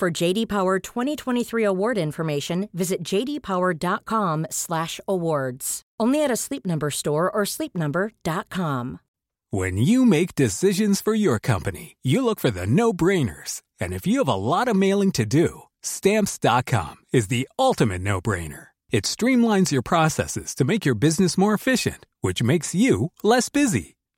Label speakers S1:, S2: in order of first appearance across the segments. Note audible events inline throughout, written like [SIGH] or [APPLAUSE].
S1: For JD Power 2023 award information, visit jdpower.com/awards. Only at a Sleep Number store or sleepnumber.com.
S2: When you make decisions for your company, you look for the no-brainers. And if you have a lot of mailing to do, stamps.com is the ultimate no-brainer. It streamlines your processes to make your business more efficient, which makes you less busy.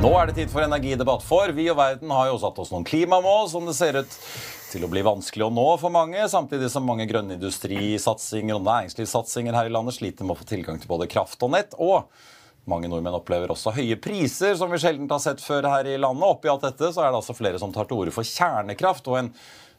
S3: Nå er det tid for energidebatt, for vi og verden har jo satt oss noen klimamål som det ser ut til å bli vanskelig å nå for mange, samtidig som mange grønne industrisatsinger og næringslivssatsinger her i landet sliter med å få tilgang til både kraft og nett. og mange nordmenn opplever også høye priser, som vi sjelden har sett før her i landet. Oppi alt dette så er det altså flere som tar til orde for kjernekraft. og en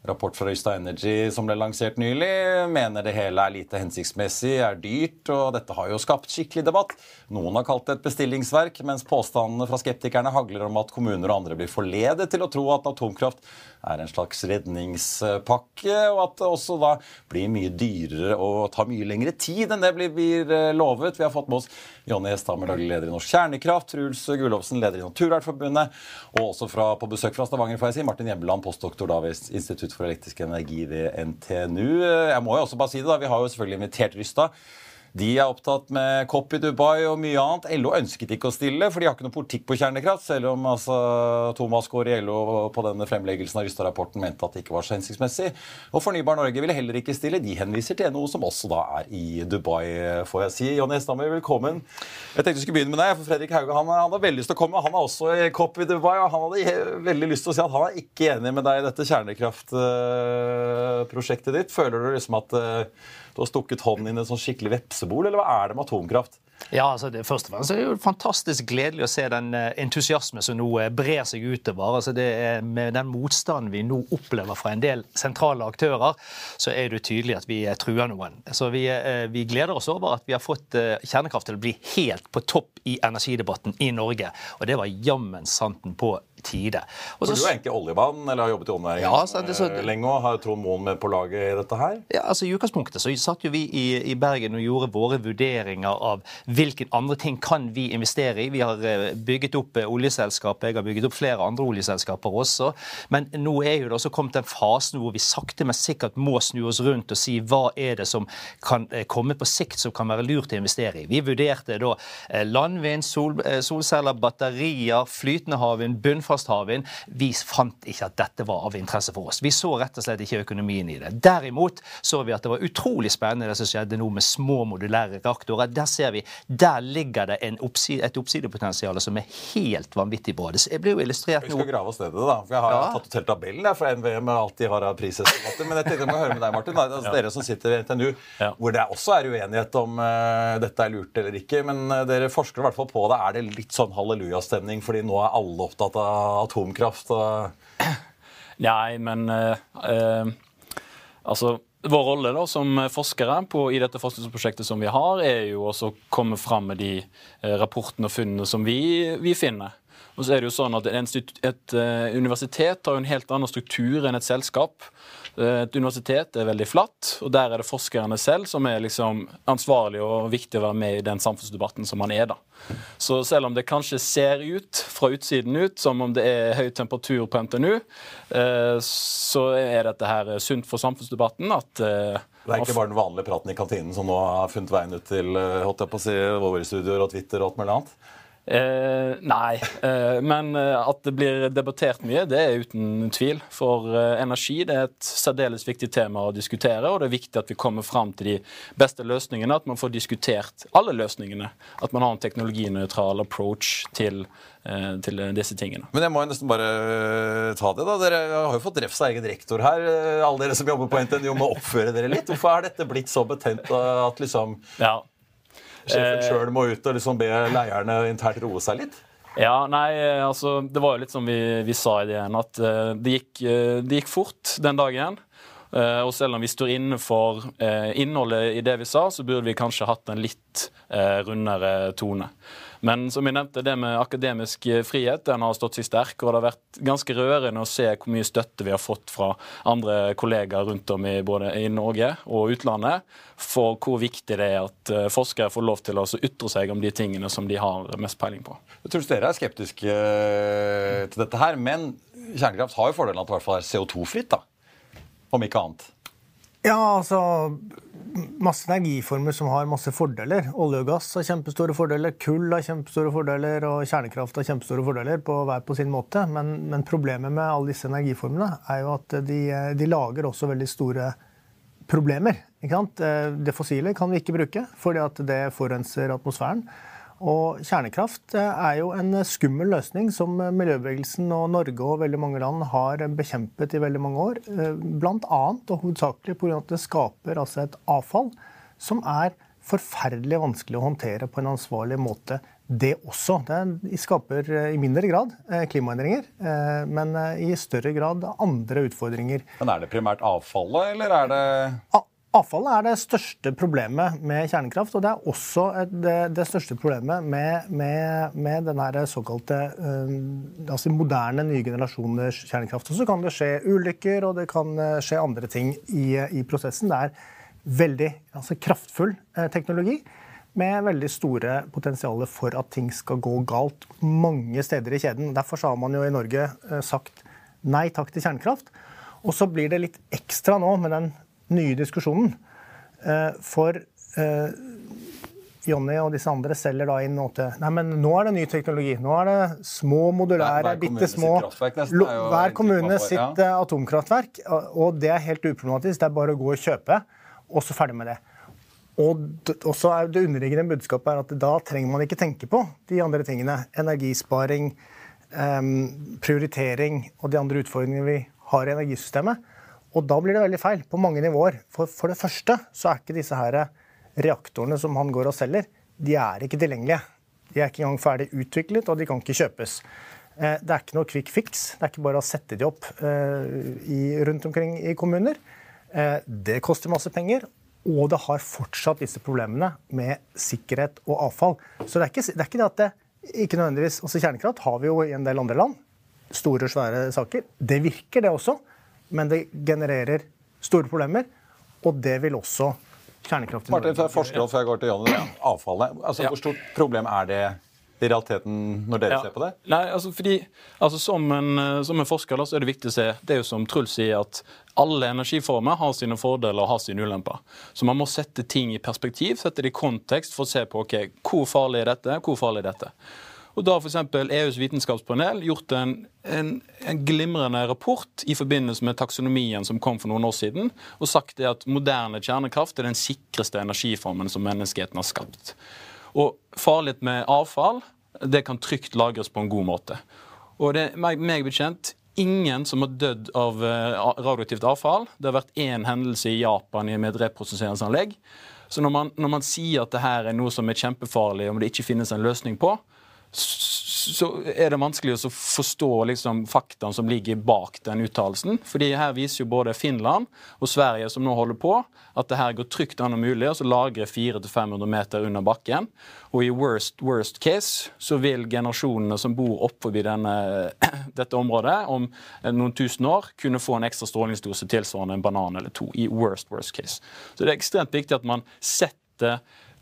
S3: rapport fra Ystad Energy som ble lansert nylig, mener det hele er lite hensiktsmessig, er dyrt, og dette har jo skapt skikkelig debatt. Noen har kalt det et bestillingsverk, mens påstandene fra skeptikerne hagler om at kommuner og andre blir forledet til å tro at atomkraft er en slags redningspakke, og at det også da blir mye dyrere og tar mye lengre tid enn det blir lovet. Vi har fått med oss Jonny Hesthammer, daglig leder i Norsk Kjernekraft, Truls Gullovsen, leder i Naturvernforbundet, og også fra, på besøk fra Stavanger, får jeg si, Martin Hjemmeland, postdoktor da ved Institutt for elektrisk energi ved NTNU. Jeg må jo også bare si det, da, vi har jo selvfølgelig invitert Rystad. De er opptatt med COP i Dubai og mye annet. LO ønsket ikke å stille, for de har ikke noe politikk på kjernekraft. Selv om altså, Thomas Gaare i LO på denne fremleggelsen av Rystad-rapporten mente at det ikke var så hensiktsmessig. Og Fornybar Norge ville heller ikke stille. De henviser til NHO, som også da er i Dubai, får jeg si. Jonny Hesthammer, velkommen. Jeg tenkte vi skulle begynne med deg, for Fredrik Hauge han, han har veldig lyst til å komme. Han er også i COP i Dubai, og han hadde veldig lyst til å si at han er ikke enig med deg i dette kjernekraftprosjektet ditt. Føler du liksom at du har stukket hånden inn i en sånn skikkelig vepsebol, eller hva er det med atomkraft?
S4: Ja, altså det, først og fremst er jo fantastisk gledelig å se den entusiasme som nå brer seg utover. altså det er Med den motstanden vi nå opplever fra en del sentrale aktører, så er det tydelig at vi truer noen. Så vi, vi gleder oss over at vi har fått kjernekraft til å bli helt på topp i energidebatten i Norge. Og det var jammen santen på tide.
S3: Og så, du er egentlig oljemann, eller har jobbet i oljenæringen ja, så, så, lenge og har Trond Moen med på laget i dette her?
S4: Ja, altså I utgangspunktet så satt jo vi i, i, Bergen og gjorde våre vurderinger av hvilke andre ting kan vi investere i. Vi har bygget opp oljeselskapet, jeg har bygget opp flere andre oljeselskaper også. Men nå er jo det også kommet den fasen hvor vi sakte, men sikkert må snu oss rundt og si hva er det som kan komme på sikt som kan være lurt å investere i. Vi vurderte da landvind, sol, solceller, batterier, flytende havvind, bunnfast bunnfast havvind. Vi fant ikke at dette var av interesse for oss. Vi så rett og slett ikke økonomien i det. Derimot så vi at det var utrolig spennende det som skjedde nå med små modulære reaktorer. Der ser vi, der ligger det oppside, et oppsidepotensial som er helt vanvittig bra. Det blir jo illustrert
S3: nå Vi skal grave oss ned i det, da. For jeg har ja. tatt ut hele tabellen fra NVE med alt de har av prisestimater. Men jeg tenkte jeg må høre med deg, Martin. Altså, ja. Dere som sitter ved NTNU, ja. hvor det også er uenighet om uh, dette er lurt eller ikke. Men uh, dere forsker i hvert fall på det. Er det litt sånn hallelujastemning fordi nå er alle opptatt av atomkraft?
S5: Nei, men eh, altså vår rolle da, som forskere på, i dette forskningsprosjektet som vi har, er jo også å komme fram med de eh, rapportene og funnene som vi, vi finner. Og så er det jo sånn at Et, et universitet har jo en helt annen struktur enn et selskap. Uh, et universitet er veldig flatt, og der er det forskerne selv som er liksom ansvarlige og viktig å være med i den samfunnsdebatten som man er. da. Så selv om det kanskje ser ut fra utsiden ut som om det er høy temperatur på NTNU, uh, så er dette her sunt for samfunnsdebatten at
S3: det er ikke bare den vanlige praten i kantinen som nå har funnet veien ut til holdt jeg på å si, våre studioer og Twitter og alt mulig annet?
S5: Eh, nei, eh, men eh, at det blir debattert mye, det er uten tvil. For eh, energi det er et særdeles viktig tema å diskutere, og det er viktig at vi kommer fram til de beste løsningene. At man får diskutert alle løsningene. At man har en teknologinøytral approach til, eh, til, disse tingene.
S3: Men jeg må jo nesten bare ta det, da. Dere har jo fått refs av egen rektor her. Alle dere som jobber på NTNU må oppføre dere litt. Hvorfor er dette blitt så betent at liksom
S5: ja.
S3: Sjefen eh, sjøl må ut og liksom be leierne internt roe seg litt?
S5: Ja, nei, altså Det var jo litt som vi, vi sa i det igjen, at uh, det, gikk, uh, det, gikk, fort den dagen. Uh, og selv om vi står inne for innholdet i det vi sa, så burde vi kanskje hatt en litt rundere tone. Men som jeg nevnte, det med akademisk frihet den har stått seg sterk. Og det har vært ganske rørende å se hvor mye støtte vi har fått fra andre kollegaer rundt om i både i Norge og utlandet for hvor viktig det er at eh, forskere får lov til å ytre seg om de tingene som de har mest peiling på.
S3: Jeg tror dere er skeptiske eh, til dette her, men kjernekraft har jo fordelen at det i hvert fall er CO2-fritt, da. Om ikke annet.
S6: Ja, altså masse energiformer som har masse fordeler. Olje og gass har kjempestore fordeler, kull har kjempestore fordeler, og kjernekraft har kjempestore fordeler på hver på sin måte. Men, men problemet med alle disse energiformene er jo at de, de lager også veldig store problemer. Det fossile kan vi ikke bruke fordi det forurenser atmosfæren. Og kjernekraft eh, er jo en skummel løsning som miljøbevegelsen og Norge og veldig mange land har bekjempet i veldig mange år. Eh, Bl.a. og hovedsakelig pga. at det skaper altså et avfall som er forferdelig vanskelig å håndtere på en ansvarlig måte. Det også. Det skaper eh, i mindre grad klimaendringer, men i større grad andre utfordringer.
S3: Men Er det primært avfallet, eller er det
S6: Avfallet er det største problemet med kjernekraft, og det er også det, det, største problemet med, med, med den såkalte øh, altså moderne, nye generasjoners kjernekraft. Og så kan det skje ulykker, og det kan øh, skje andre ting i, i prosessen. Det er veldig altså kraftfull eh, teknologi med veldig store potensialer for at ting skal gå galt mange steder i kjeden. Derfor har man jo i Norge uh, sagt nei takk til kjernekraft. Og så blir det litt ekstra nå med den nye diskusjonen. Eh, for eh, Jonny og disse andre selger da inn noe til Nei, men nå er det ny teknologi. Nå er det små modulære, bitte små Hver kommune sitt ja. atomkraftverk. Og det er helt uproblematisk. Det er bare å gå og kjøpe, og så ferdig med det. Og så er det underliggende budskapet er at da trenger man ikke tenke på de andre tingene. Energisparing, prioritering og de andre utfordringene vi har i energisystemet. Og da blir det veldig feil på mange nivåer. For, for det første så er ikke disse her reaktorene som han går og selger, de er ikke tilgjengelige. De er ikke engang ferdig utviklet, og de kan ikke kjøpes. Eh, det er ikke noe quick fix. Det er ikke bare å sette de opp eh, rundt omkring i kommuner. Eh, det koster masse penger, og det har fortsatt disse problemene med sikkerhet og avfall. Så det er ikke det, er ikke det at det ikke nødvendigvis altså Kjernekraft har vi jo i en del andre land. Store, svære saker. Det virker, det også men det genererer store problemer. Og det vil også kjernekraft i
S3: Martin, forsker før jeg går til Jan, avfallet. Altså, Hvor stort problem er det i realiteten når dere ja. ser på det?
S5: Nei, altså fordi, altså som, en, som en forsker da, så er det viktig å se det er jo som Truls sier, at alle energiformer har sine fordeler og har sine ulemper. Så man må sette ting i perspektiv, sette det i kontekst for å se på ok, hvor farlig er dette, hvor farlig er dette. Og Da har f.eks. EUs vitenskapspanel gjort en, en, en, glimrende rapport i forbindelse med taksonomien som kom for noen år siden, og sagt at moderne kjernekraft er den sikreste energiformen som menneskeheten har skapt. Og Farlighet med avfall det kan trygt lagres på en god måte. Og det er meg bekjent ingen som har dødd av eh, radioaktivt avfall. Det har vært én hendelse i Japan med et reprosesseringsanlegg. Så når man, når man sier at det her er noe som er kjempefarlig, om det ikke finnes en løsning på, så er det vanskelig å forstå liksom, faktaene som ligger bak den uttalelsen. Fordi her viser jo både Finland og Sverige, som nå holder på, at det her går trygt an og mulig å lagre 400-500 meter under bakken. Og i worst, worst case så vil generasjonene som bor oppå [CLEARS THROAT] dette området om noen tusen år, kunne få en ekstra strålingsdose tilsvarende en banan eller to. I worst, worst case. Så det er ekstremt viktig at man setter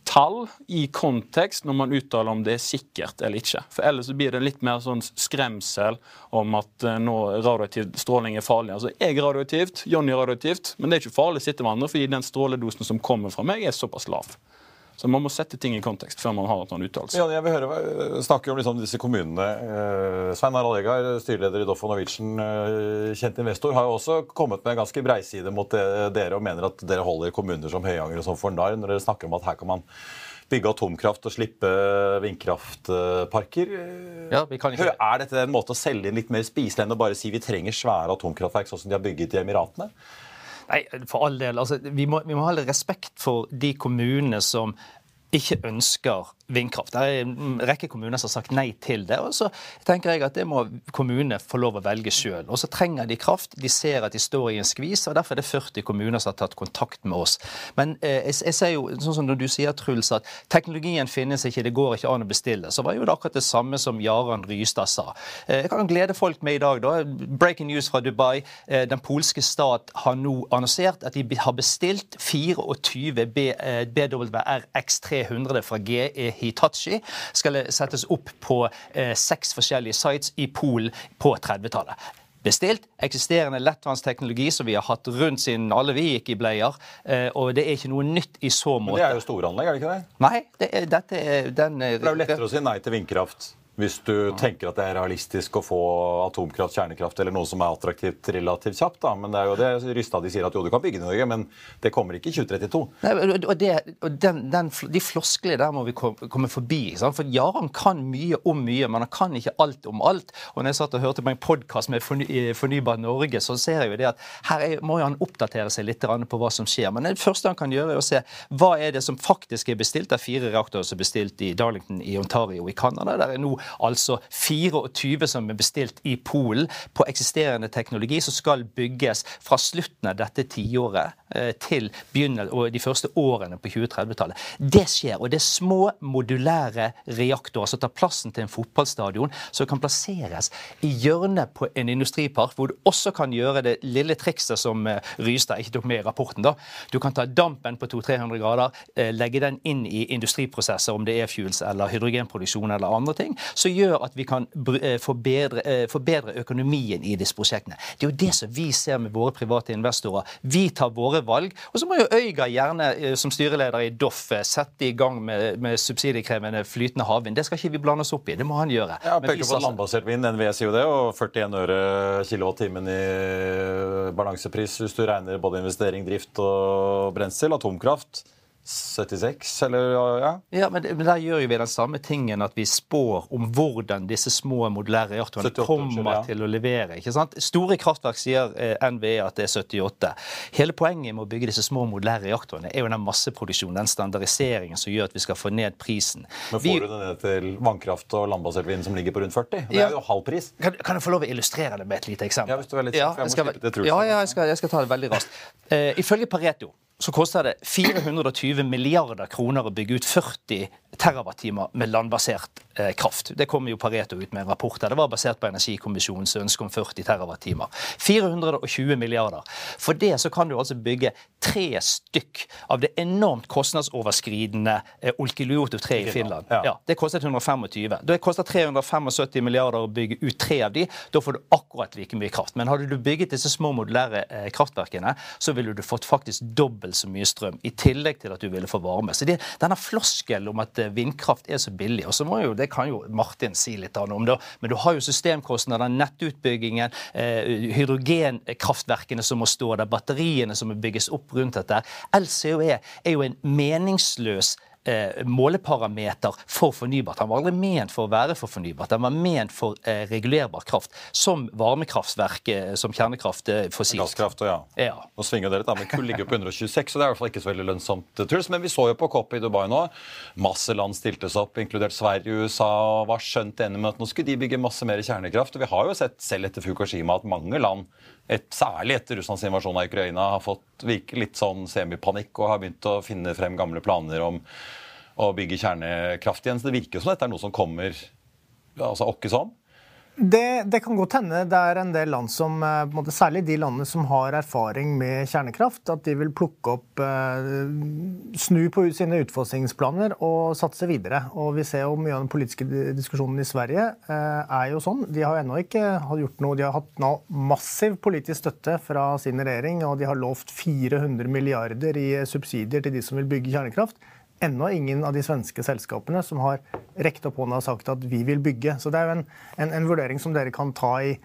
S5: tall i kontekst når man uttaler om det er sikkert eller ikke. For Ellers så blir det litt mer sånn skremsel om at eh, nå radioaktiv stråling er farlig. Altså, Jeg er radioaktivt, Johnny er radioaktivt, men det er ikke farlig å sitte med andre fordi den stråledosen som kommer fra meg, er såpass lav. Så man må sette ting i kontekst før man har noen uttalelse.
S3: Ja, jeg vil høre, eh, snakke om liksom disse kommunene. Eh, Svein Harald Egar, styreleder i Doff Norwegian, eh, kjent investor, har jo også kommet med en ganske breiside mot dere og mener at dere holder kommuner som Høyanger og som for narr når dere snakker om at her kan man bygge atomkraft og slippe vindkraftparker.
S4: Ja, vi kan ikke...
S3: Er dette en måte å selge inn litt mer spiselig enn å bare si vi trenger svære atomkraftverk sånn som de har bygget i Emiratene?
S4: Nei, for all del. Altså, vi, må, vi må ha respekt for de kommunene som ikke ønsker vindkraft. Det er en rekke kommuner som har sagt nei til det. og Så tenker jeg at det må kommunene få lov å velge sjøl. Så trenger de kraft. De ser at de står i en skvis, og derfor er det 40 kommuner som har tatt kontakt med oss. Men eh, jeg, jeg, ser jo, sånn som når du sier, Truls, at teknologien finnes ikke, det går ikke an å bestille, så var jo det akkurat det samme som Jaran Rystad sa. Eh, jeg kan glede folk med i dag, da. Breaking news fra Dubai. Eh, den polske stat har nå annonsert at de har bestilt 24 BWR X300 fra GE Hitachi skal settes opp på eh, seks forskjellige sites i Polen på 30-tallet bestilt. Eksisterende lettvannsteknologi som vi har hatt rundt siden alle vi gikk i bleier. Eh, og det er ikke noe nytt i så måte.
S3: Men det er jo storanlegg, er det ikke det?
S4: Nei, det er, dette er den
S3: Det er jo lettere å si nei til vindkraft hvis du tenker at det er realistisk å få atomkraft, kjernekraft eller noe som er attraktivt relativt kjapt. da, Men det er jo det Rystad de sier at jo, du kan bygge i Norge, men det kommer ikke i 2032.
S4: Nei, og, det, og den, den, De flosklene der må vi komme forbi. Sant? For ja, han kan mye om mye, men han kan ikke alt om alt. Og når jeg satt og hørte på en podkast med forny, Fornybar Norge, så ser jeg jo det at her er, må han oppdatere seg litt på hva som skjer. Men det første han kan gjøre, er å se hva er det som faktisk er bestilt. Det er fire reaktorer som er bestilt i Darlington i Ontario i Canada. Der er nå altså 24 som er bestilt i Polen på eksisterende teknologi, som skal bygges fra slutten av dette tiåret eh, til og de første årene på 2030-tallet. Det skjer. Og det er små, modulære reaktorer som tar plassen til en fotballstadion, som kan plasseres i hjørnet på en industripark, hvor du også kan gjøre det lille trikset som eh, Rystad ikke tok med i rapporten. da. Du kan ta dampen på 200-300 grader, eh, legge den inn i industriprosesser, om det er fuels eller hydrogenproduksjon eller andre ting. Så gjør at vi kan eh, forbedre, eh, forbedre økonomien i disse prosjektene. Det er jo det som vi ser med våre private investorer. Vi tar våre valg. Og så må jo Øyga gjerne eh, som styreleder i Doff sette i gang med, med subsidiekrevende flytende havvind. Det skal ikke vi blande oss opp i. Det må han gjøre.
S3: Ja, peker på landbasert vind. NVE sier jo det. Og 41 øre kilowattimen i balansepris hvis du regner både investering, drift og brensel. Atomkraft 76, eller ja?
S4: Ja, men, men, der gjør vi den samme tingen at vi spår om hvordan disse små modulære reaktorene kommer ja. til å levere. ikke sant? Store kraftverk sier eh, NVE at det er 78. Hele poenget med å bygge disse små modulære reaktorene er jo den masseproduksjonen, den standardiseringen som gjør at vi skal få ned prisen.
S3: Men får vi, du det ned til vannkraft og landbasert vind som ligger på rundt 40? Det er jo halv pris.
S4: Kan, kan, jeg få lov å illustrere det med et lite eksempel?
S3: Ja, hvis du er litt ja, jeg må skal,
S4: det, ja, ja jeg, skal, jeg skal ta det veldig raskt. Eh, ifølge Pareto så koster det 420 milliarder kroner å bygge ut 40 terawattimer med landbasert eh, kraft. Det kom jo Pareto ut med en rapport der. Det var basert på Energikommisjonens ønske om 40 terawattimer. 420 milliarder. For det så kan du altså bygge tre stykk av det enormt kostnadsoverskridende eh, Olkiluoto-treet i Finland. Ja. ja. Det kostet 125. Det koster 375 milliarder å bygge ut tre av de. Da får du akkurat like mye kraft. Men hadde du bygget disse små modulære eh, kraftverkene, så ville du fått faktisk dobbelt så mye strøm. I tillegg til at du ville få varme. Så det, denne floskelen om at vindkraft er så billig. Og så må jo, Det kan jo Martin si litt om, da, men du har jo systemkostnader, nettutbyggingen, eh, hydrogenkraftverkene som må stå der, batteriene som må bygges opp rundt dette. LCOE er jo en meningsløs eh, måleparameter for fornybart. Han var aldri ment for å være for fornybart. Den var ment for eh, regulerbar kraft, som varmekraftverk, eh, som kjernekraft eh, fossilt.
S3: Gasskraft ja.
S4: Ja.
S3: Nå svinger det litt, da, men Kull ligger på 126, så det er i hvert fall ikke så veldig lønnsomt. Truls. Men vi så jo på COP i Dubai nå. Masse land stilte seg opp, inkludert Sverige USA, og var skjønt enige med at nå skulle de bygge masse mer kjernekraft. Og vi har jo sett selv etter Fukushima at mange land, et, særlig etter Russlands invasjon av Ukraina, har fått litt sånn semipanikk og har begynt å finne frem gamle planer om å bygge kjernekraft igjen. Så det virker jo som dette er noe som kommer altså åkke sånn.
S6: Det, det kan godt hende det er en del land som, eh, måte, særlig de landene som har erfaring med kjernekraft, at de vil plukke opp eh, Snu på sine utfossingsplaner og satse videre. Og vi ser jo mye av den politiske diskusjonen i Sverige eh, er jo sånn. De har ennå ikke gjort noe. De har hatt nå massiv politisk støtte fra sin regjering, og de har lovt 400 milliarder i subsidier til de som vil bygge kjernekraft ennå ingen av de svenske selskapene som har rekt opp hånda og sagt at vi vil bygge. Så det er jo en, en, en vurdering som dere kan ta i,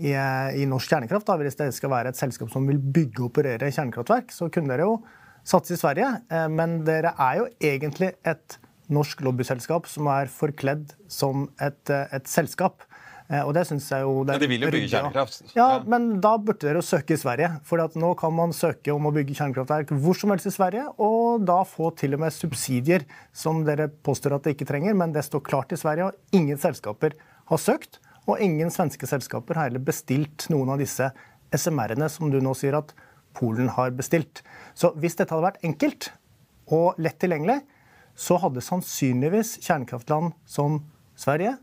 S6: i, i norsk kjernekraft. Da. Hvis det skal være et selskap som vil bygge og operere kjernekraftverk, så kunne dere jo satse i Sverige. Eh, Men dere er jo egentlig et norsk lobbyselskap som er forkledd som et, eh, et selskap. Eh, Og det synes jeg jo det
S3: Men de vil jo bygge kjernekraft.
S6: Ja,
S3: Ja.
S6: men da burde dere jo søke i Sverige. For at nå kan man søke om å bygge kjernekraftverk hvor som helst i Sverige, og da få til og med subsidier som dere påstår at dere ikke trenger, men det står klart i Sverige, og ingen selskaper har søkt. Og ingen svenske selskaper har heller bestilt noen av disse SMR-ene som du nå sier at Polen har bestilt. Så hvis dette hadde vært enkelt og lett tilgjengelig, så hadde sannsynligvis kjernekraftland som Sverige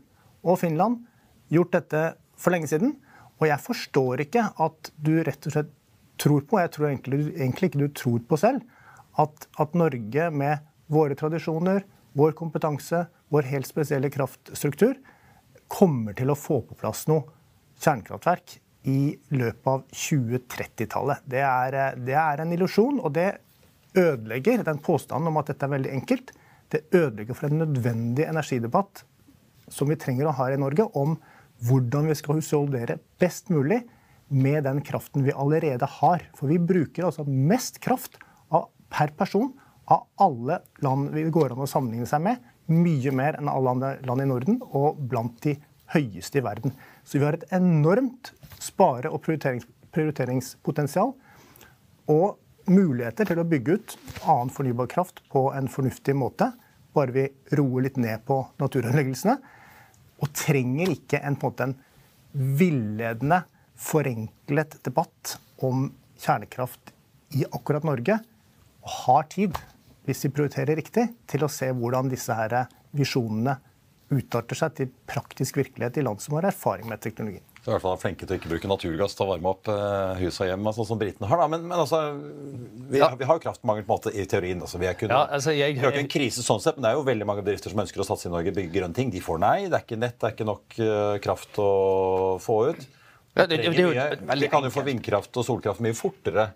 S6: og Finland gjort dette for lenge siden. Og jeg forstår ikke at du rett og slett tror på, og jeg tror egentlig, egentlig ikke du tror på selv, at, at Norge med våre tradisjoner, vår kompetanse, vår helt spesielle kraftstruktur, kommer til å få på plass noe kjernekraftverk i løpet av 2030-tallet. Det, det er en illusjon, og det ødelegger den påstanden om at dette er veldig enkelt. Det ødelegger for en nødvendig energidebatt som vi trenger å ha i Norge, om hvordan vi skal husholdere best mulig med den kraften vi allerede har. For vi bruker altså mest kraft av, per person av alle land vi går an å sammenligne seg med. Mye mer enn alle andre land i Norden, og blant de høyeste i verden. Så vi har et enormt spare- og prioriterings prioriteringspotensial. Og muligheter til å bygge ut annen fornybar kraft på en fornuftig måte. Bare vi roer litt ned på naturødeleggelsene. Og trenger ikke en, på en, måte, en villedende, forenklet debatt om kjernekraft i akkurat Norge. Og har tid, hvis vi prioriterer riktig, til å se hvordan disse her visjonene utarter seg til praktisk virkelighet i land som har erfaring med teknologien.
S3: Så i hvert fall er flinke til å ikke bruke naturgass til å varme opp eh, hus og hjem, sånn som britene har. da. Men, men altså, vi,
S4: Ja.
S3: vi har jo kraftmangel på en måte i teorien. altså Vi er ikke,
S4: Ja, altså, jeg-
S3: vi har ikke en krise sånn sett, men det er jo veldig mange bedrifter som ønsker å satse i Norge, bygge grønne ting. De får nei. Det er ikke nett, det er ikke nok eh, kraft å få ut.
S4: Ja, det- det- det
S3: Vi kan jo få vindkraft og solkraft mye fortere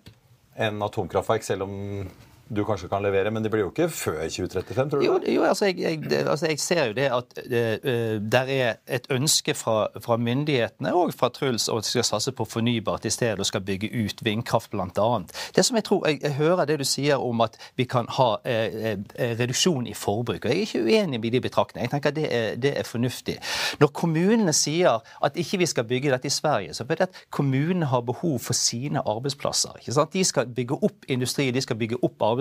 S3: enn atomkraftverk, selv om du kanskje kan levere, men det blir jo ikke før 2035, tror du?
S4: Jo,
S3: det?
S4: jo altså, jeg, jeg, det, altså jeg ser jo det at uh, der er et ønske fra, fra myndighetene og fra Truls om at de skal satse på fornybart i stedet og skal bygge ut vindkraft bl.a. Det som jeg tror, jeg, jeg hører det du sier om at vi kan ha eh, eh, reduksjon i forbruk. og Jeg er ikke uenig med de betraktningene. Jeg tenker at det er, det er fornuftig. Når kommunene sier at ikke vi skal bygge dette i Sverige, så er det at kommunene har behov for sine arbeidsplasser. ikke sant? De skal bygge opp industri, de skal bygge opp arbeidsplasser.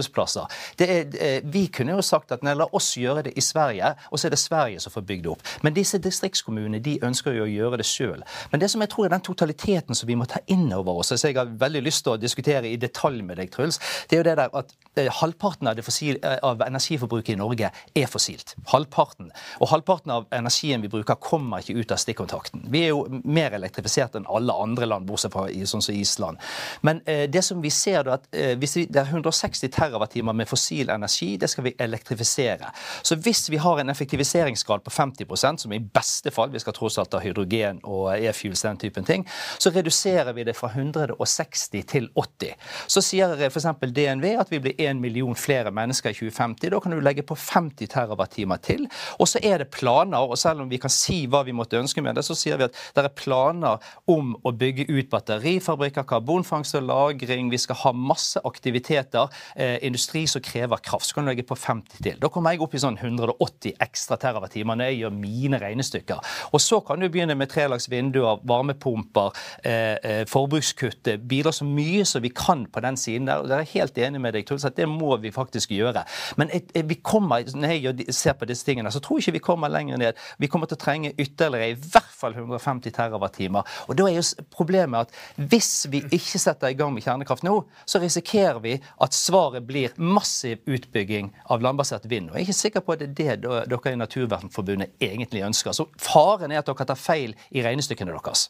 S4: Det er, vi kunne jo sagt at nei, la oss gjøre det i Sverige, og så er det Sverige som får bygd det opp. Men disse distriktskommunene de ønsker jo å gjøre det sjøl. Men det som jeg tror er den totaliteten som vi må ta inn over oss, som jeg har veldig lyst til å diskutere i detalj med deg, Truls, det er jo det der at halvparten av, fossil, eh, av energiforbruket i Norge er fossilt. Halvparten. Og halvparten av energien vi bruker, kommer ikke ut av stikkontakten. Vi er jo mer elektrifisert enn alle andre land, bortsett fra sånn som Island. Men eh, det som vi ser da, at eh, vi, det er 160 terawattimer med fossil energi, det skal vi elektrifisere. Så hvis vi har en effektiviseringsgrad på 50% som i beste fall, vi skal tross alt ha hydrogen og e-fuels, den typen ting, så reduserer vi det fra 160 til 80. Så sier f.eks. DNV at vi blir en million flere mennesker i 2050. Da kan du legge på 50 TWh til. Og så er det planer, og selv om vi kan si hva vi måtte ønske med det, så sier vi at det er planer om å bygge ut batterifabrikker, karbonfangst og -lagring. Vi skal ha masse aktiviteter. Eh, industri som krever kraft. Så kan du legge på 50 til. Da kommer jeg opp i sånn 180 ekstra terawattimer når jeg gjør mine regnestykker. Og så kan du begynne med trelags vinduer, varmepumper, eh, eh, forbrukskutt. Bidra så mye som vi kan på den siden der. og Jeg er helt enig med deg, Truls, at det må vi faktisk gjøre. Men jeg, vi kommer, når jeg ser på disse tingene, så tror jeg ikke vi kommer lenger ned. Vi kommer til å trenge ytterligere i hvert fall 150 terawattimer. Og da er jo problemet at hvis vi ikke setter i gang med kjernekraft nå, så risikerer vi at svaret blir massiv utbygging av landbasert vind. Og jeg er ikke sikker på at det er det dere i Naturvernforbundet egentlig ønsker. Så faren er at dere tar feil i regnestykkene deres.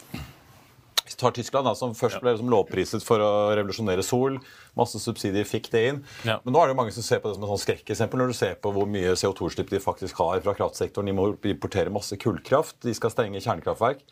S3: tar Tyskland, da, som først ble liksom lovpriset for å revolusjonere sol. Masse subsidier fikk det inn. Ja. Men nå er det mange som ser på det som et sånn skrekkeksempel når du ser på hvor mye CO2-slipp de faktisk har fra kraftsektoren. De må importere masse kullkraft. De skal stenge kjernekraftverk.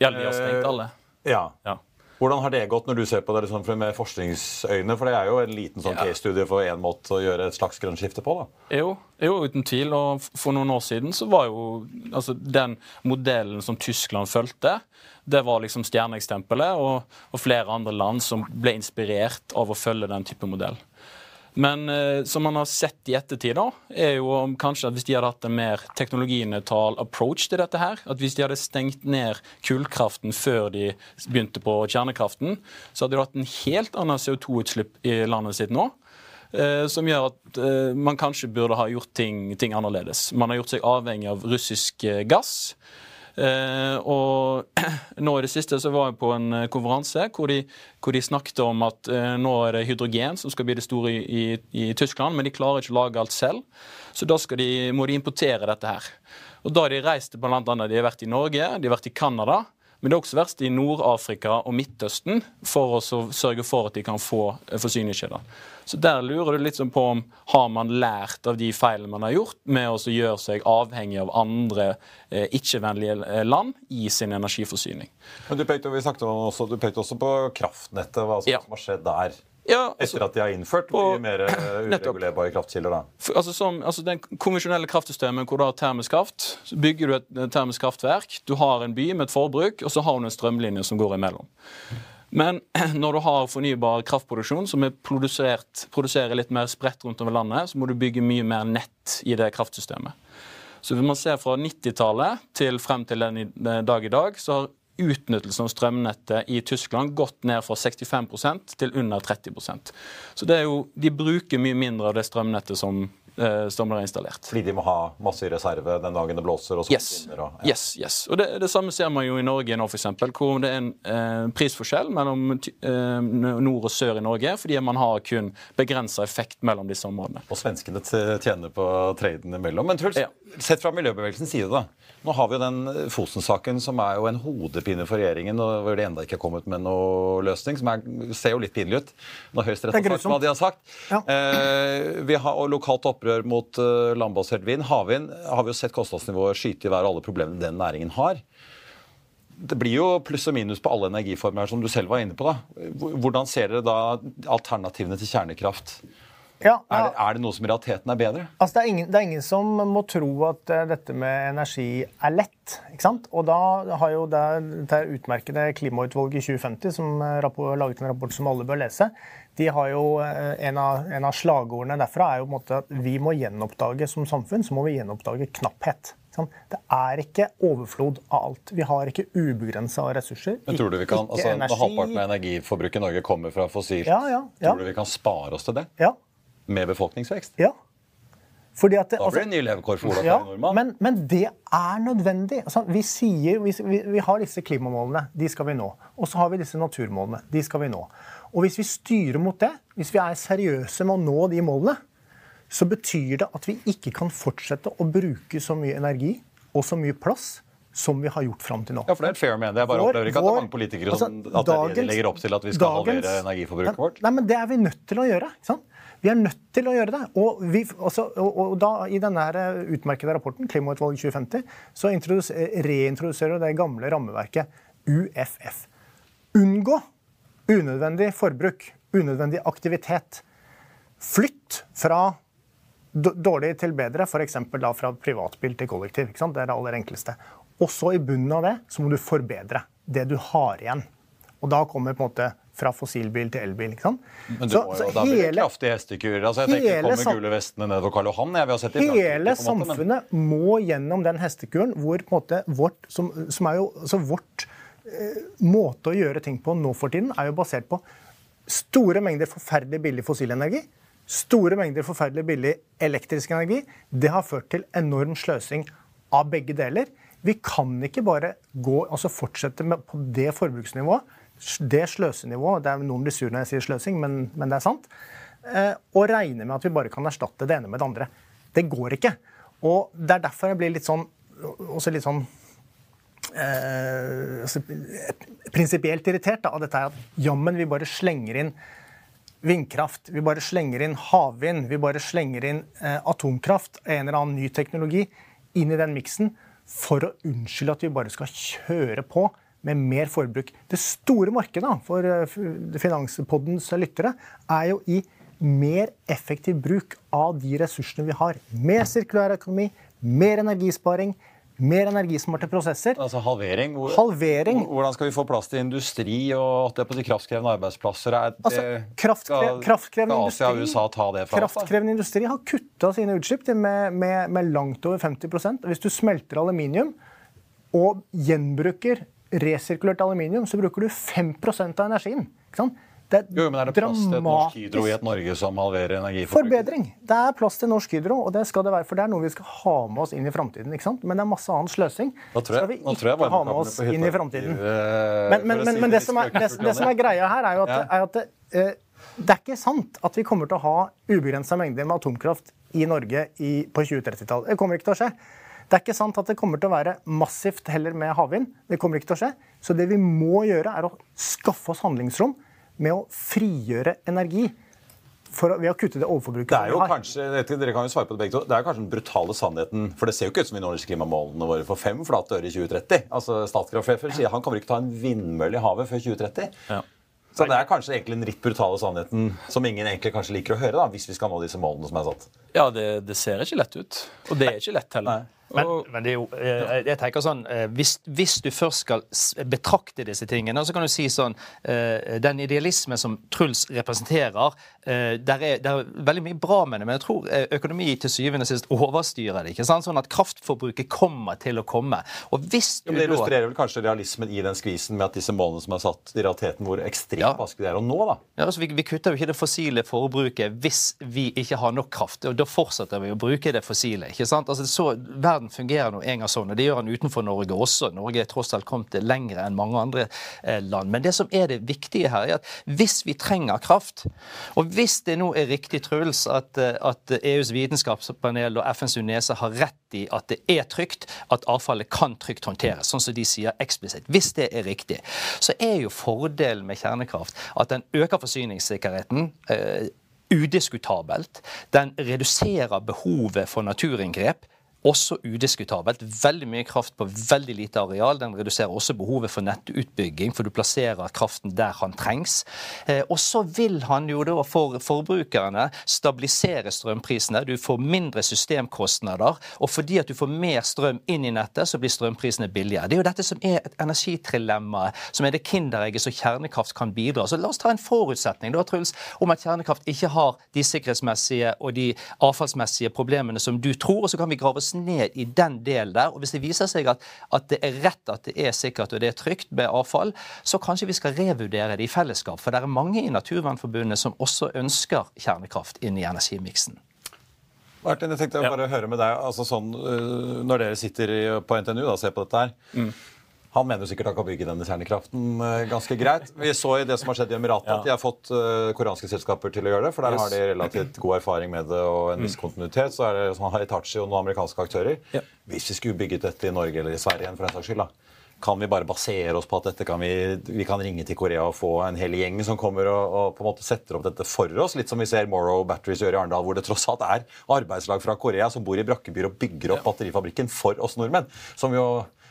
S5: Ja, de har stengt alle.
S3: Ja. ja. Hvordan har det gått når du ser på det liksom med forskningsøyne? For det er jo en liten sånn ja. case-studie for én måte å gjøre et slags grønt skifte på? da.
S5: Jo, jo, uten tvil. Og for noen år siden så var jo altså, den modellen som Tyskland fulgte, det var liksom stjerneekstempelet, og, og flere andre land som ble inspirert av å følge den type modell. Men eh, som man har sett i ettertid, da, er jo kanskje at hvis de hadde hatt en mer teknologinøytral approach til dette her, at hvis de hadde stengt ned kullkraften før de begynte på kjernekraften, så hadde de hatt en helt annen CO2-utslipp i landet sitt nå. Eh, som gjør at eh, man kanskje burde ha gjort ting, ting annerledes. Man har gjort seg avhengig av russisk eh, gass. Eh, og [CLEARS THROAT] nå i det siste så var jeg på en eh, konferanse hvor de, hvor de snakket om at eh, nå er det hydrogen som skal bli det store i, i, i, Tyskland, men de klarer ikke å lage alt selv. Så da de, må de importere dette her. Og da har de reist blant annet, De har vært i Norge, de har vært i Canada. Men det er også verst i Nord-Afrika og Midtøsten for å sørge for at de kan få forsyningskjeder. Så der lurer du litt sånn på om har man lært av de feilene man har gjort, med å gjøre seg avhengig av andre eh, ikke-vennlige eh, land i sin energiforsyning.
S3: Men Du pekte, vi også, du pekte også på kraftnettet, hva som, ja. har skjedd der.
S5: Ja,
S3: altså, Etter at de har innført mye mer eh, [CLEARS THROAT] uregulerbare kraftkilder? da.
S5: Altså, som, altså Den konvensjonelle kraftsystemet hvor du har termisk kraft, så bygger du et termisk kraftverk. Du har en by med et forbruk, og så har du en strømlinje som går imellom. Men [CLEARS THROAT] når du har fornybar kraftproduksjon som er produserer litt mer spredt rundt over landet, så må du bygge mye mer nett i det kraftsystemet. Så hvis man ser fra 90-tallet til frem til den dag i dag, så har utnyttelsen av strømnettet i Tyskland gått ned fra 65% til under 30% Så det er jo, De bruker mye mindre av det strømnettet som som blir installert.
S3: Fordi de må ha masse i reserve den dagen det blåser? og så
S5: Yes.
S3: vinner, og, ja.
S5: yes, yes. Og det, det samme ser man jo i Norge nå, f.eks. Hvor det er en eh, prisforskjell mellom eh, nord og sør i Norge, fordi man har kun begrensa effekt mellom disse områdene.
S3: Og svenskene tjener på traden imellom. Men Truls,
S5: Ja.
S3: sett fra miljøbevegelsens side, da. Nå har vi jo den eh, Fosen-saken som er jo en hodepine for regjeringen, og hvor de enda ikke har kommet med noe løsning. Som er, ser jo litt pinlig ut når Høyesterett
S6: Det er
S3: har sagt hva de har sagt.
S6: Ja.
S3: Eh, vi har og lokalt opprør mot eh, landbasert vind. Havvind har vi jo sett kostnadsnivået skyte i været alle problemene den næringen har. Det blir jo pluss og minus på alle energiformer, som du selv var inne på. da. Hvordan ser dere da alternativene til kjernekraft?
S6: Ja,
S3: Er
S6: ja.
S3: det, er det noe som i realiteten er bedre?
S6: Altså, det, er ingen, det er ingen som må tro at uh, dette med energi er lett. ikke sant? Og da har jo det, det utmerkede klimautvalget i 2050, som har rapport, laget en rapport som alle bør lese, de har jo, eh, en, av, en av slagordene derfra er jo på en måte at vi må gjenoppdage som samfunn så må vi gjenoppdage knapphet. Det er ikke overflod av alt. Vi har ikke ubegrensa ressurser.
S3: Men tror du vi kan, altså
S6: energi.
S3: halvparten av energiforbruket i Norge kommer fra fossilt,
S6: Ja, ja, ja.
S3: tror du vi kan spare oss til det?
S6: Ja,
S3: Med befolkningsvekst?
S6: ja. Fordi at det,
S3: Da
S6: altså-
S3: blir det nye levekår for Ola
S6: Ja,
S3: Nordmann.
S6: men, men det er nødvendig. Altså, vi, sier, vi, vi, har disse klimamålene, de skal vi nå. Og så har vi disse naturmålene, de skal vi nå. Og hvis vi styrer mot det, hvis vi er seriøse med å nå de målene, så betyr det at vi ikke kan fortsette å bruke så mye energi og så mye plass som vi har gjort fram til nå.
S3: Ja, for det er et fair med det. Jeg bare
S6: Vår-
S3: opplever ikke at det er mange politikere
S6: altså,
S3: som det
S6: dagens-
S3: legger opp til, at vi skal halvere
S6: dagens-
S3: energiforbruket
S6: Nei,
S3: vårt.
S6: Nei, men Det er vi nødt til å gjøre. ikke sant? Vi er nødt til å gjøre det. Og, vi, også, og, og da, I denne utmerkede rapporten, Klimautvalget 2050, så introdus- reintroduserer det gamle rammeverket UFF. Unngå unødvendig forbruk, unødvendig aktivitet. Flytt fra dårlig til bedre, f.eks. fra privatbil til kollektiv. Det er det aller enkleste. Og så i bunnen av det så må du forbedre det du har igjen. Og da kommer på en måte fra fossilbil til elbil. ikke sant?
S3: Men du
S6: Så-
S3: må
S6: så
S3: jo, da blir det kraftige hestekurer. Altså, jeg tenker,
S6: hele
S3: kommer gule vestene nedover Karl Johan? Jeg, vi har sett det i
S6: Hele
S3: en men-
S6: samfunnet må gjennom den hestekuren hvor på en måte vårt, som, som er jo, altså vårt eh, måte å gjøre ting på nå for tiden, er jo basert på store mengder forferdelig billig fossilenergi. Store mengder forferdelig billig elektrisk energi. Det har ført til enorm sløsing av begge deler. Vi kan ikke bare gå, altså fortsette med, på det forbruksnivået, det sløsenivået det er Noen blir sur når jeg sier sløsing, men, men det er sant. Eh, og regne med at vi bare kan erstatte det ene med det andre. Det går ikke. Og det er derfor jeg blir litt sånn også litt sånn eh, altså, prinsipielt irritert da, av dette her at jammen vi bare slenger inn vindkraft, vi bare slenger inn havvind, vi bare slenger inn eh, atomkraft, en eller annen ny teknologi, inn i den miksen for å unnskylde at vi bare skal kjøre på med mer forbruk. Det store markedet for eh, Finanspoddens lyttere er jo i mer effektiv bruk av de ressursene vi har. Mer sirkulær økonomi, mer energisparing, mer energismarte prosesser.
S3: Altså halvering. Hvor,
S6: Halvering.
S3: Hvordan skal vi få plass til industri og at det på de kraftkrevende arbeidsplasser? Er
S6: Altså, kraftkre kraftkrevende
S3: Asia
S6: industri-? Kraftkrevende industri har kutta sine utslipp med, med, med langt over 50 Og Hvis du smelter aluminium og gjenbruker resirkulert aluminium, så bruker du 5% av energien. Det er,
S3: Jo, men er det plass til et norsk Hydro i et Norge som halverer energiforbruket?
S6: Forbedring. Det er plass til Norsk Hydro, og det skal det være. For det er noe vi skal ha med oss inn i framtiden. Men det er masse annen sløsing.
S3: Tror jeg,
S6: skal vi
S3: jeg
S6: ikke ha med oss inn i framtiden.
S3: eh,
S6: Men, men, men, men det, som er, det, det som er greia her, er jo at, er at det, eh, det er ikke sant at vi kommer til å ha ubegrensa mengder med atomkraft i Norge i, på 2030-tallet. Det kommer ikke til å skje. Det er ikke sant at det kommer til å være massivt heller med havvind. Det kommer ikke til å skje. Så det vi må gjøre, er å skaffe oss handlingsrom med å frigjøre energi for å, ved å kutte det overforbruket
S3: Det er jo
S6: vi har.
S3: kanskje, dere kan jo svare på Det begge to, det er kanskje den brutale sannheten For det ser jo ikke ut som vi når klimamålene våre for fem flate øre i 2030. Altså Statkraftsjefen sier han kommer ikke til å ta en vindmølle i havet før 2030.
S5: Ja.
S3: Så det er kanskje egentlig den litt brutale sannheten som ingen egentlig kanskje liker å høre, da, hvis vi skal nå disse målene som er satt.
S5: Ja, det, det ser ikke lett ut. Og det er ikke lett heller.
S4: Men, men, det jo, eh, jeg tenker sånn, eh, hvis, hvis, du først skal betrakte disse tingene, så kan du si sånn eh, Den idealismen som Truls representerer, der er, der er veldig mye bra med det, men jeg tror økonomi til syvende og sist overstyrer det. ikke sant? Sånn at kraftforbruket kommer til å komme. Og hvis
S3: du Det illustrerer vel kanskje realismen i den skvisen med at disse målene som er satt i realiteten, hvor ekstremt ja. vanskelig det er å nå, da.
S4: Ja, altså vi, vi, kutter jo ikke det fossile forbruket hvis vi ikke har nok kraft. og Da fortsetter vi å bruke det fossile. ikke sant? Altså, så, verden fungerer nå en gang sånn, og det gjør han utenfor Norge også. Norge er tross alt kommet lenger enn mange andre eh, land. Men det som er det viktige her, er at hvis vi trenger kraft, og hvis det nå er riktig, Truls, at, eh, at EUs vitenskapspanel og FNs UNESA har rett i at det er trygt, at avfallet kan trygt håndteres, sånn som de sier eksplisitt. Hvis det er riktig, så er jo fordelen med kjernekraft at den øker forsyningssikkerheten. Eh, udiskutabelt. Den reduserer behovet for naturinngrep også udiskutabelt. Veldig mye kraft på veldig lite areal. Den reduserer også behovet for nettutbygging, for du plasserer kraften der han trengs. Eh, og så vil han jo da for forbrukerne stabilisere strømprisene. Du får mindre systemkostnader. Og fordi at du får mer strøm inn i nettet, så blir strømprisene billigere. Det er jo dette som er et energitrilemma, som er det kinderegget som kjernekraft kan bidra. Så la oss ta en forutsetning da, Truls, om at kjernekraft ikke har de sikkerhetsmessige og de avfallsmessige problemene som du tror, og så kan vi grave oss ned i den delen der. Og hvis det viser seg at, at, det er rett, at det er sikkert og det er trygt med avfall, så kanskje vi skal revurdere det i fellesskap. For det er mange i Naturvernforbundet som også ønsker kjernekraft inn i energimiksen.
S3: Martin, jeg tenkte å bare høre med deg, altså sånn, øh, Når dere sitter på NTNU og ser på dette her, mm. Han mener jo sikkert han kan bygge denne kjernekraften uh, ganske greit. Vi så i det som har skjedd i Emiratet, ja. at de har fått uh, koreanske selskaper til å gjøre det. For der yes. har de relativt god erfaring med det og en viss mm. kontinuitet. Så er det sånn Hitachi og noen amerikanske aktører. Ja. Hvis vi skulle bygget dette i Norge eller i Sverige igjen, for den saks skyld, da, kan vi bare basere oss på at dette kan vi, vi kan ringe til Korea og få en hel gjeng som kommer og, og, på en måte setter opp dette for oss. Litt som vi ser Morrow Batteries gjøre i Arendal, hvor det tross alt er arbeidslag fra Korea som bor i brakkebyer og bygger opp batterifabrikken for oss nordmenn. Som jo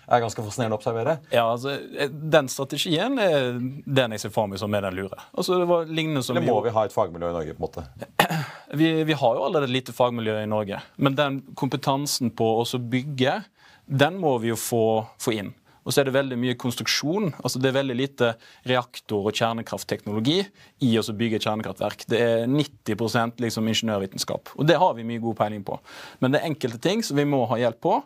S3: er ganske fascinerende å observere.
S5: Ja, altså, eh, Den strategien er den jeg ser for meg som er den lure. Altså, det var lignende som
S3: Eller må vi ha et fagmiljø i Norge? på en måte? [CLEARS THROAT]
S5: Vi, vi har jo allerede et lite fagmiljø i Norge. Men den kompetansen på å bygge, den må vi jo få, få inn. Og så er det veldig mye konstruksjon. altså Det er veldig lite reaktor- og kjernekraftteknologi i å bygge kjernekraftverk. Det er 90% liksom ingeniørvitenskap. Og det har vi mye god peiling på. Men det er enkelte ting som vi må ha hjelp på.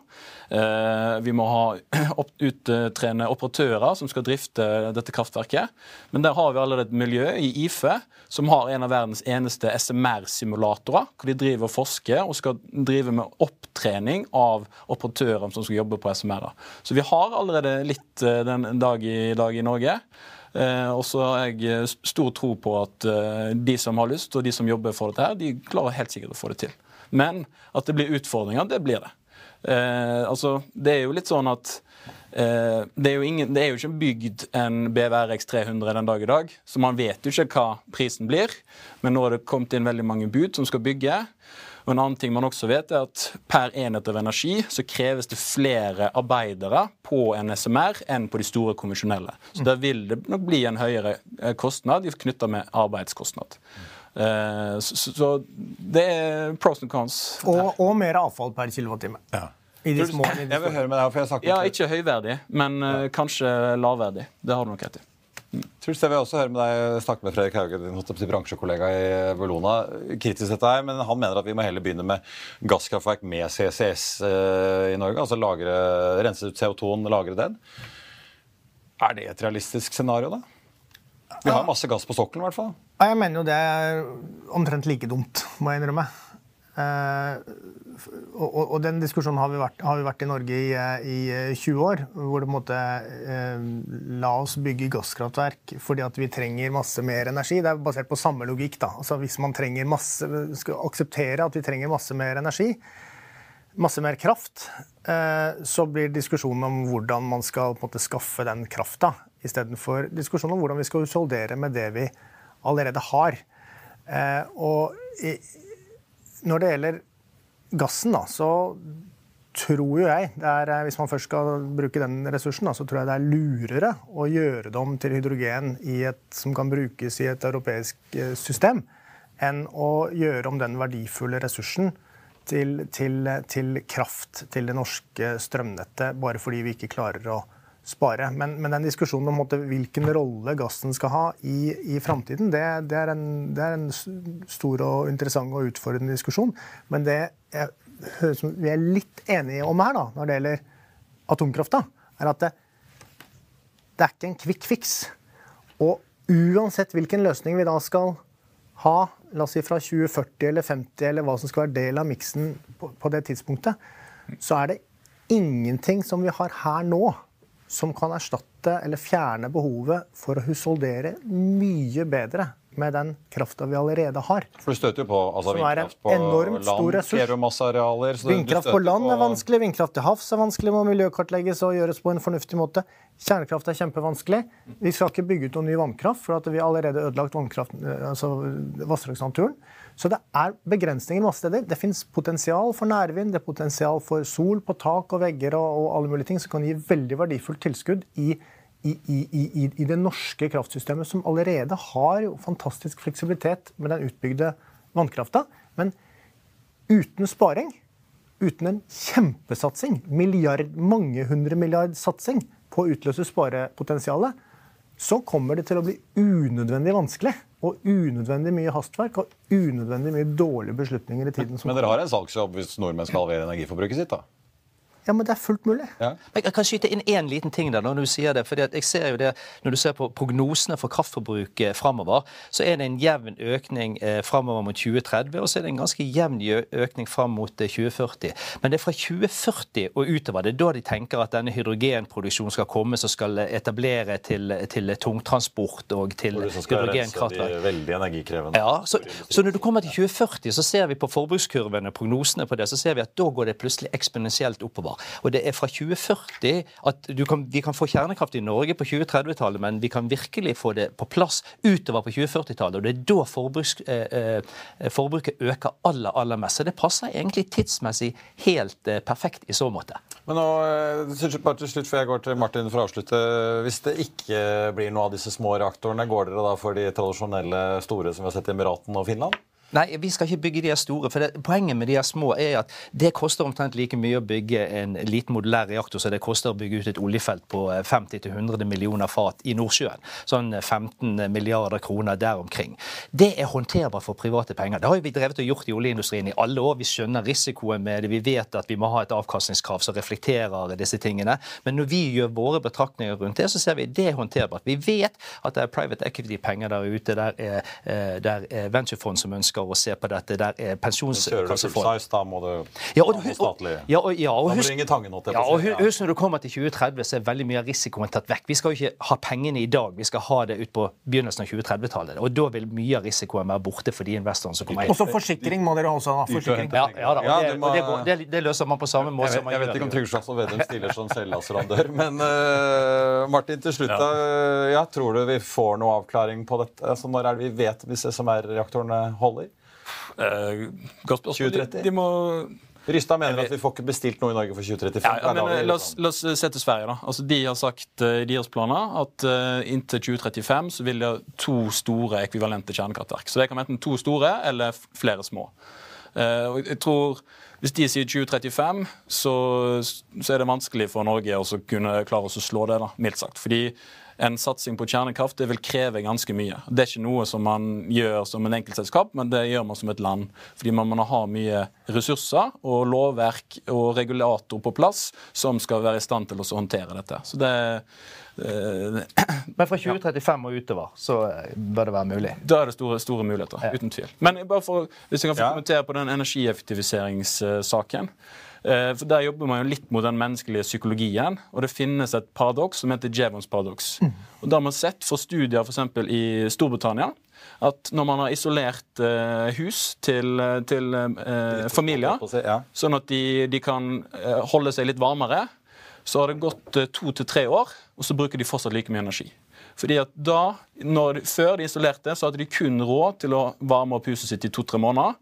S5: Eh, vi må ha [CLEARS THROAT] uttrene operatører som skal drifte dette kraftverket. Men der har vi allerede et miljø i IFE som har en av verdens eneste SMR-simulatorer, hvor de driver og forsker og skal drive med opptrening av operatører som skal jobbe på SMR-er. Så vi har allerede litt eh, den dag i dag i Norge. Eh, og så har jeg stor tro på at eh, de som har lyst, og de som jobber for dette, her, de klarer helt sikkert å få det til. Men at det blir utfordringer, det blir det. Eh, altså, det er jo litt sånn at Eh, det er, jo ingen, det er jo ikke bygd en BVRX 300 den dag i dag, så man vet jo ikke hva prisen blir. Men nå har det kommet inn veldig mange bud som skal bygge. Og en annen ting man også vet er at Per enhet av energi så kreves det flere arbeidere på en SMR enn på de store konvensjonelle. Så da vil det nok bli en høyere eh, kostnad knytta med arbeidskostnad. Eh, så, det er pros and cons.
S6: Og, og mer avfall per kilowattime. Ja.
S3: I de små, i de jeg vil høre med deg, for jeg snakker
S5: Ja, Ikke høyverdig, men uh, kanskje lavverdig. Det har du nok rett i.
S3: Truls, jeg vil også høre med deg snakke med Fredrik Hauge, din bransjekollega i Bellona. Kritisk dette her, men Han mener at vi må heller begynne med gasskraftverk med CCS eh, i Norge. Altså lagre, rense ut CO2-en, lagre den. Er det et realistisk scenario, da? Vi har masse gass på sokkelen, i hvert fall.
S6: Jeg mener jo det er omtrent like dumt, må jeg innrømme. Uh, og, og, den diskusjonen har vi vært, har vi vært i Norge i, i, 20 år. Hvor det på en måte La oss bygge gasskraftverk fordi at vi trenger masse mer energi. Det er basert på samme logikk. da. Altså Hvis man trenger masse, skal akseptere at vi trenger masse mer energi, masse mer kraft, så blir diskusjonen om hvordan man skal på en måte skaffe den krafta, istedenfor diskusjonen om hvordan vi skal husholdere med det vi allerede har. og i, når det gjelder gassen, da, så tror jo jeg, er, eh, hvis man først skal bruke den ressursen, da, så tror jeg det er lurere å gjøre det om til hydrogen et, som kan brukes i et europeisk eh, system, enn å gjøre om den verdifulle ressursen til, til, til kraft til det norske strømnettet bare fordi vi ikke klarer å spare. Men, men den diskusjonen om måte, hvilken rolle gassen skal ha i, i framtiden, det, det, det, er en, stor og interessant og utfordrende diskusjon. Men det jeg, vi er litt enige om her, da, når det gjelder atomkrafta, er at det, det er ikke en quick fix. Og uansett hvilken løsning vi da skal ha, la oss si fra 2040 eller 50 eller hva som skal være del av miksen på, på det tidspunktet, så er det ingenting som vi har her nå som kan erstatte eller fjerne behovet for å husholdere mye bedre med den krafta vi allerede har.
S3: For du støter jo på altså,
S6: vindkraft på en enormt stor
S3: masse arealer.
S6: Vindkraft på land er vanskelig, vindkraft til havs er vanskelig, må miljøkartlegges og gjøres på en fornuftig måte. Kjernekraft er kjempevanskelig. Vi skal ikke bygge ut noen ny vannkraft, for at vi har allerede ødelagt altså vassdragsnaturen. Så det er begrensninger masse steder. Det fins potensial for nærvind, det er potensial for sol på tak og vegger og, og alle mulige ting som kan gi veldig verdifullt tilskudd i i, i, i, det norske kraftsystemet, som allerede har jo fantastisk fleksibilitet med den utbygde vannkrafta. Men uten sparing, uten en kjempesatsing, milliard, mange hundre milliard satsing på å utløse sparepotensialet, så kommer det til å bli unødvendig vanskelig. Og unødvendig mye hastverk og unødvendig mye dårlige beslutninger i tiden
S3: som Men dere har en salgsjobb hvis nordmenn skal halvere energiforbruket sitt, da?
S6: Ja, men det er fullt mulig.
S4: Ja. Jeg kan skyte inn én liten ting der når du sier det. fordi jeg ser jo det, Når du ser på prognosene for kraftforbruket framover, så er det en jevn økning eh, framover mot 2030, og så er det en ganske jevn økning fram mot 2040. Eh, men det er fra 2040 og utover. Det er da de tenker at denne hydrogenproduksjonen skal komme, som skal etablere til, til tungtransport og til hydrogenkraftverk.
S3: Veldig energikrevende.
S4: Ja, så, så, når du kommer til 2040, så ser vi på forbrukskurvene, prognosene på det, så ser vi at da går det plutselig eksponentielt oppover. Og det er fra 2040 at kan, vi kan få kjernekraft i Norge på 2030-tallet, men vi kan virkelig få det på plass utover på 2040-tallet. Og det er da forbruks, eh, eh, forbruket øker aller, aller mest. Så det passer egentlig tidsmessig helt eh, perfekt i så måte.
S3: Men nå, eh, bare til slutt, før jeg går til Martin for å avslutte. Hvis det ikke blir noe av disse små reaktorene, går dere da for de tradisjonelle store som vi har sett i Emiraten og Finland?
S4: Nei, vi skal ikke bygge de store. for det, Poenget med de små er at det koster omtrent like mye å bygge en liten modulær reaktor som det koster å bygge ut et oljefelt på 50-100 eh, millioner fat i Nordsjøen. Sånn 15 eh, milliarder kroner der omkring. Det er håndterbart for private penger. Det har vi drevet og gjort i oljeindustrien i alle år. Vi skjønner risikoen med det. Vi vet at vi må ha et avkastningskrav som reflekterer disse tingene. Men når vi gjør våre betraktninger rundt det, så ser vi at det er håndterbart. Vi vet at det er private equity-penger der ute. Der er, eh, der er venturefond som ønsker ønsker å se på dette. Der er pensjonskassefond.
S3: Da må du ja, og, statlig.
S4: Ja, og, ja, og, husk, ja, og husk når du kommer til 2030, så er veldig mye av risikoen tatt vekk. Vi skal jo ikke ha pengene i dag, vi skal ha det ut på begynnelsen av 2030-tallet. Og da vil mye av risikoen være borte for de investorene som kommer inn.
S6: Også forsikring må dere også ha. Forsikring.
S4: Ja, ja da, og, det, og det, går, det, det, løser man på samme måte
S3: som man gjør. Jeg vet ikke om Trygve Slagsvold Vedum stiller som selvassurandør, men uh, [LAUGHS] Martin, til slutt, ja. ja, tror du vi får noe avklaring på dette? Altså, når er det vi vet hvis SMR-reaktorene holder?
S5: Uh, godt 2030? De, de må
S3: Rystad mener at vi får ikke bestilt noe i Norge for 2035. Ja,
S5: men, la, oss, la, oss, se til Sverige. da. Altså, de har sagt i deres planer at uh, inntil 2035 så vil de ha to store ekvivalente kjernekraftverk. Så det kan være enten to store eller flere små. Uh, og jeg tror Hvis de sier 2035, så, så er det vanskelig for Norge å kunne klare å slå det, da, mildt sagt. Fordi en satsing på kjernekraft det vil kreve ganske mye. Det er ikke noe som man gjør som en enkeltselskap, men det gjør man som et land. Fordi man må ha mye ressurser og lovverk og regulator på plass som skal være i stand til å håndtere dette. Så det
S4: eh, men fra 2035 og utover så eh, bør det være mulig?
S5: Da er det store, store muligheter. Ja. Uten tvil. Men bare for, hvis jeg kan få ja. kommentere på den energieffektiviseringssaken. Eh, for Der jobber man jo litt mot den menneskelige psykologien. Og det finnes et paradoks som heter Jevons paradoks. Mm. Og Da har man sett for studier f.eks. i Storbritannia at når man har isolert eh, hus til, til eh, familier, sånn at de, de, kan eh, holde seg litt varmere, så har det gått eh, to til tre år, og så bruker de fortsatt like mye energi. Fordi at da, når, Før de isolerte, så hadde de kun råd til å varme opp huset sitt i to-tre måneder.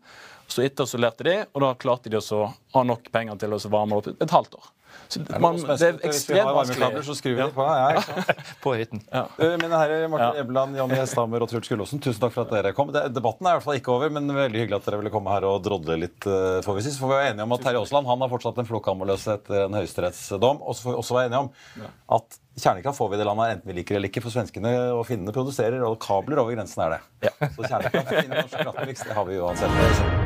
S5: Så etterisolerte de, og da klarte de å ha nok penger til å varme opp et halvt år. Så man, det er ekstremt
S3: vanskelig. så
S5: skriver
S3: skrur vi de på. Ja? [LAUGHS]
S4: På høyten.
S3: Ja. Mine herrer, Martin
S5: Ja.
S3: Ebeland, Jonny Hesthammer og Truls Gullåsen, tusen takk for at dere kom. Det, debatten er i hvert fall ikke over, men veldig hyggelig at dere ville komme her og drodle litt. For får vi si. Så får vi være enige om at Terje Aasland han har fortsatt en flokkammerløs etter en høyesterettsdom. Og så får vi også være enige om at kjernekraft får vi i det landet enten vi liker eller ikke, for svenskene og finnene produserer, og kabler over grensen er det. Så kjernekraft innen norsk kraftmiks, det har vi uansett.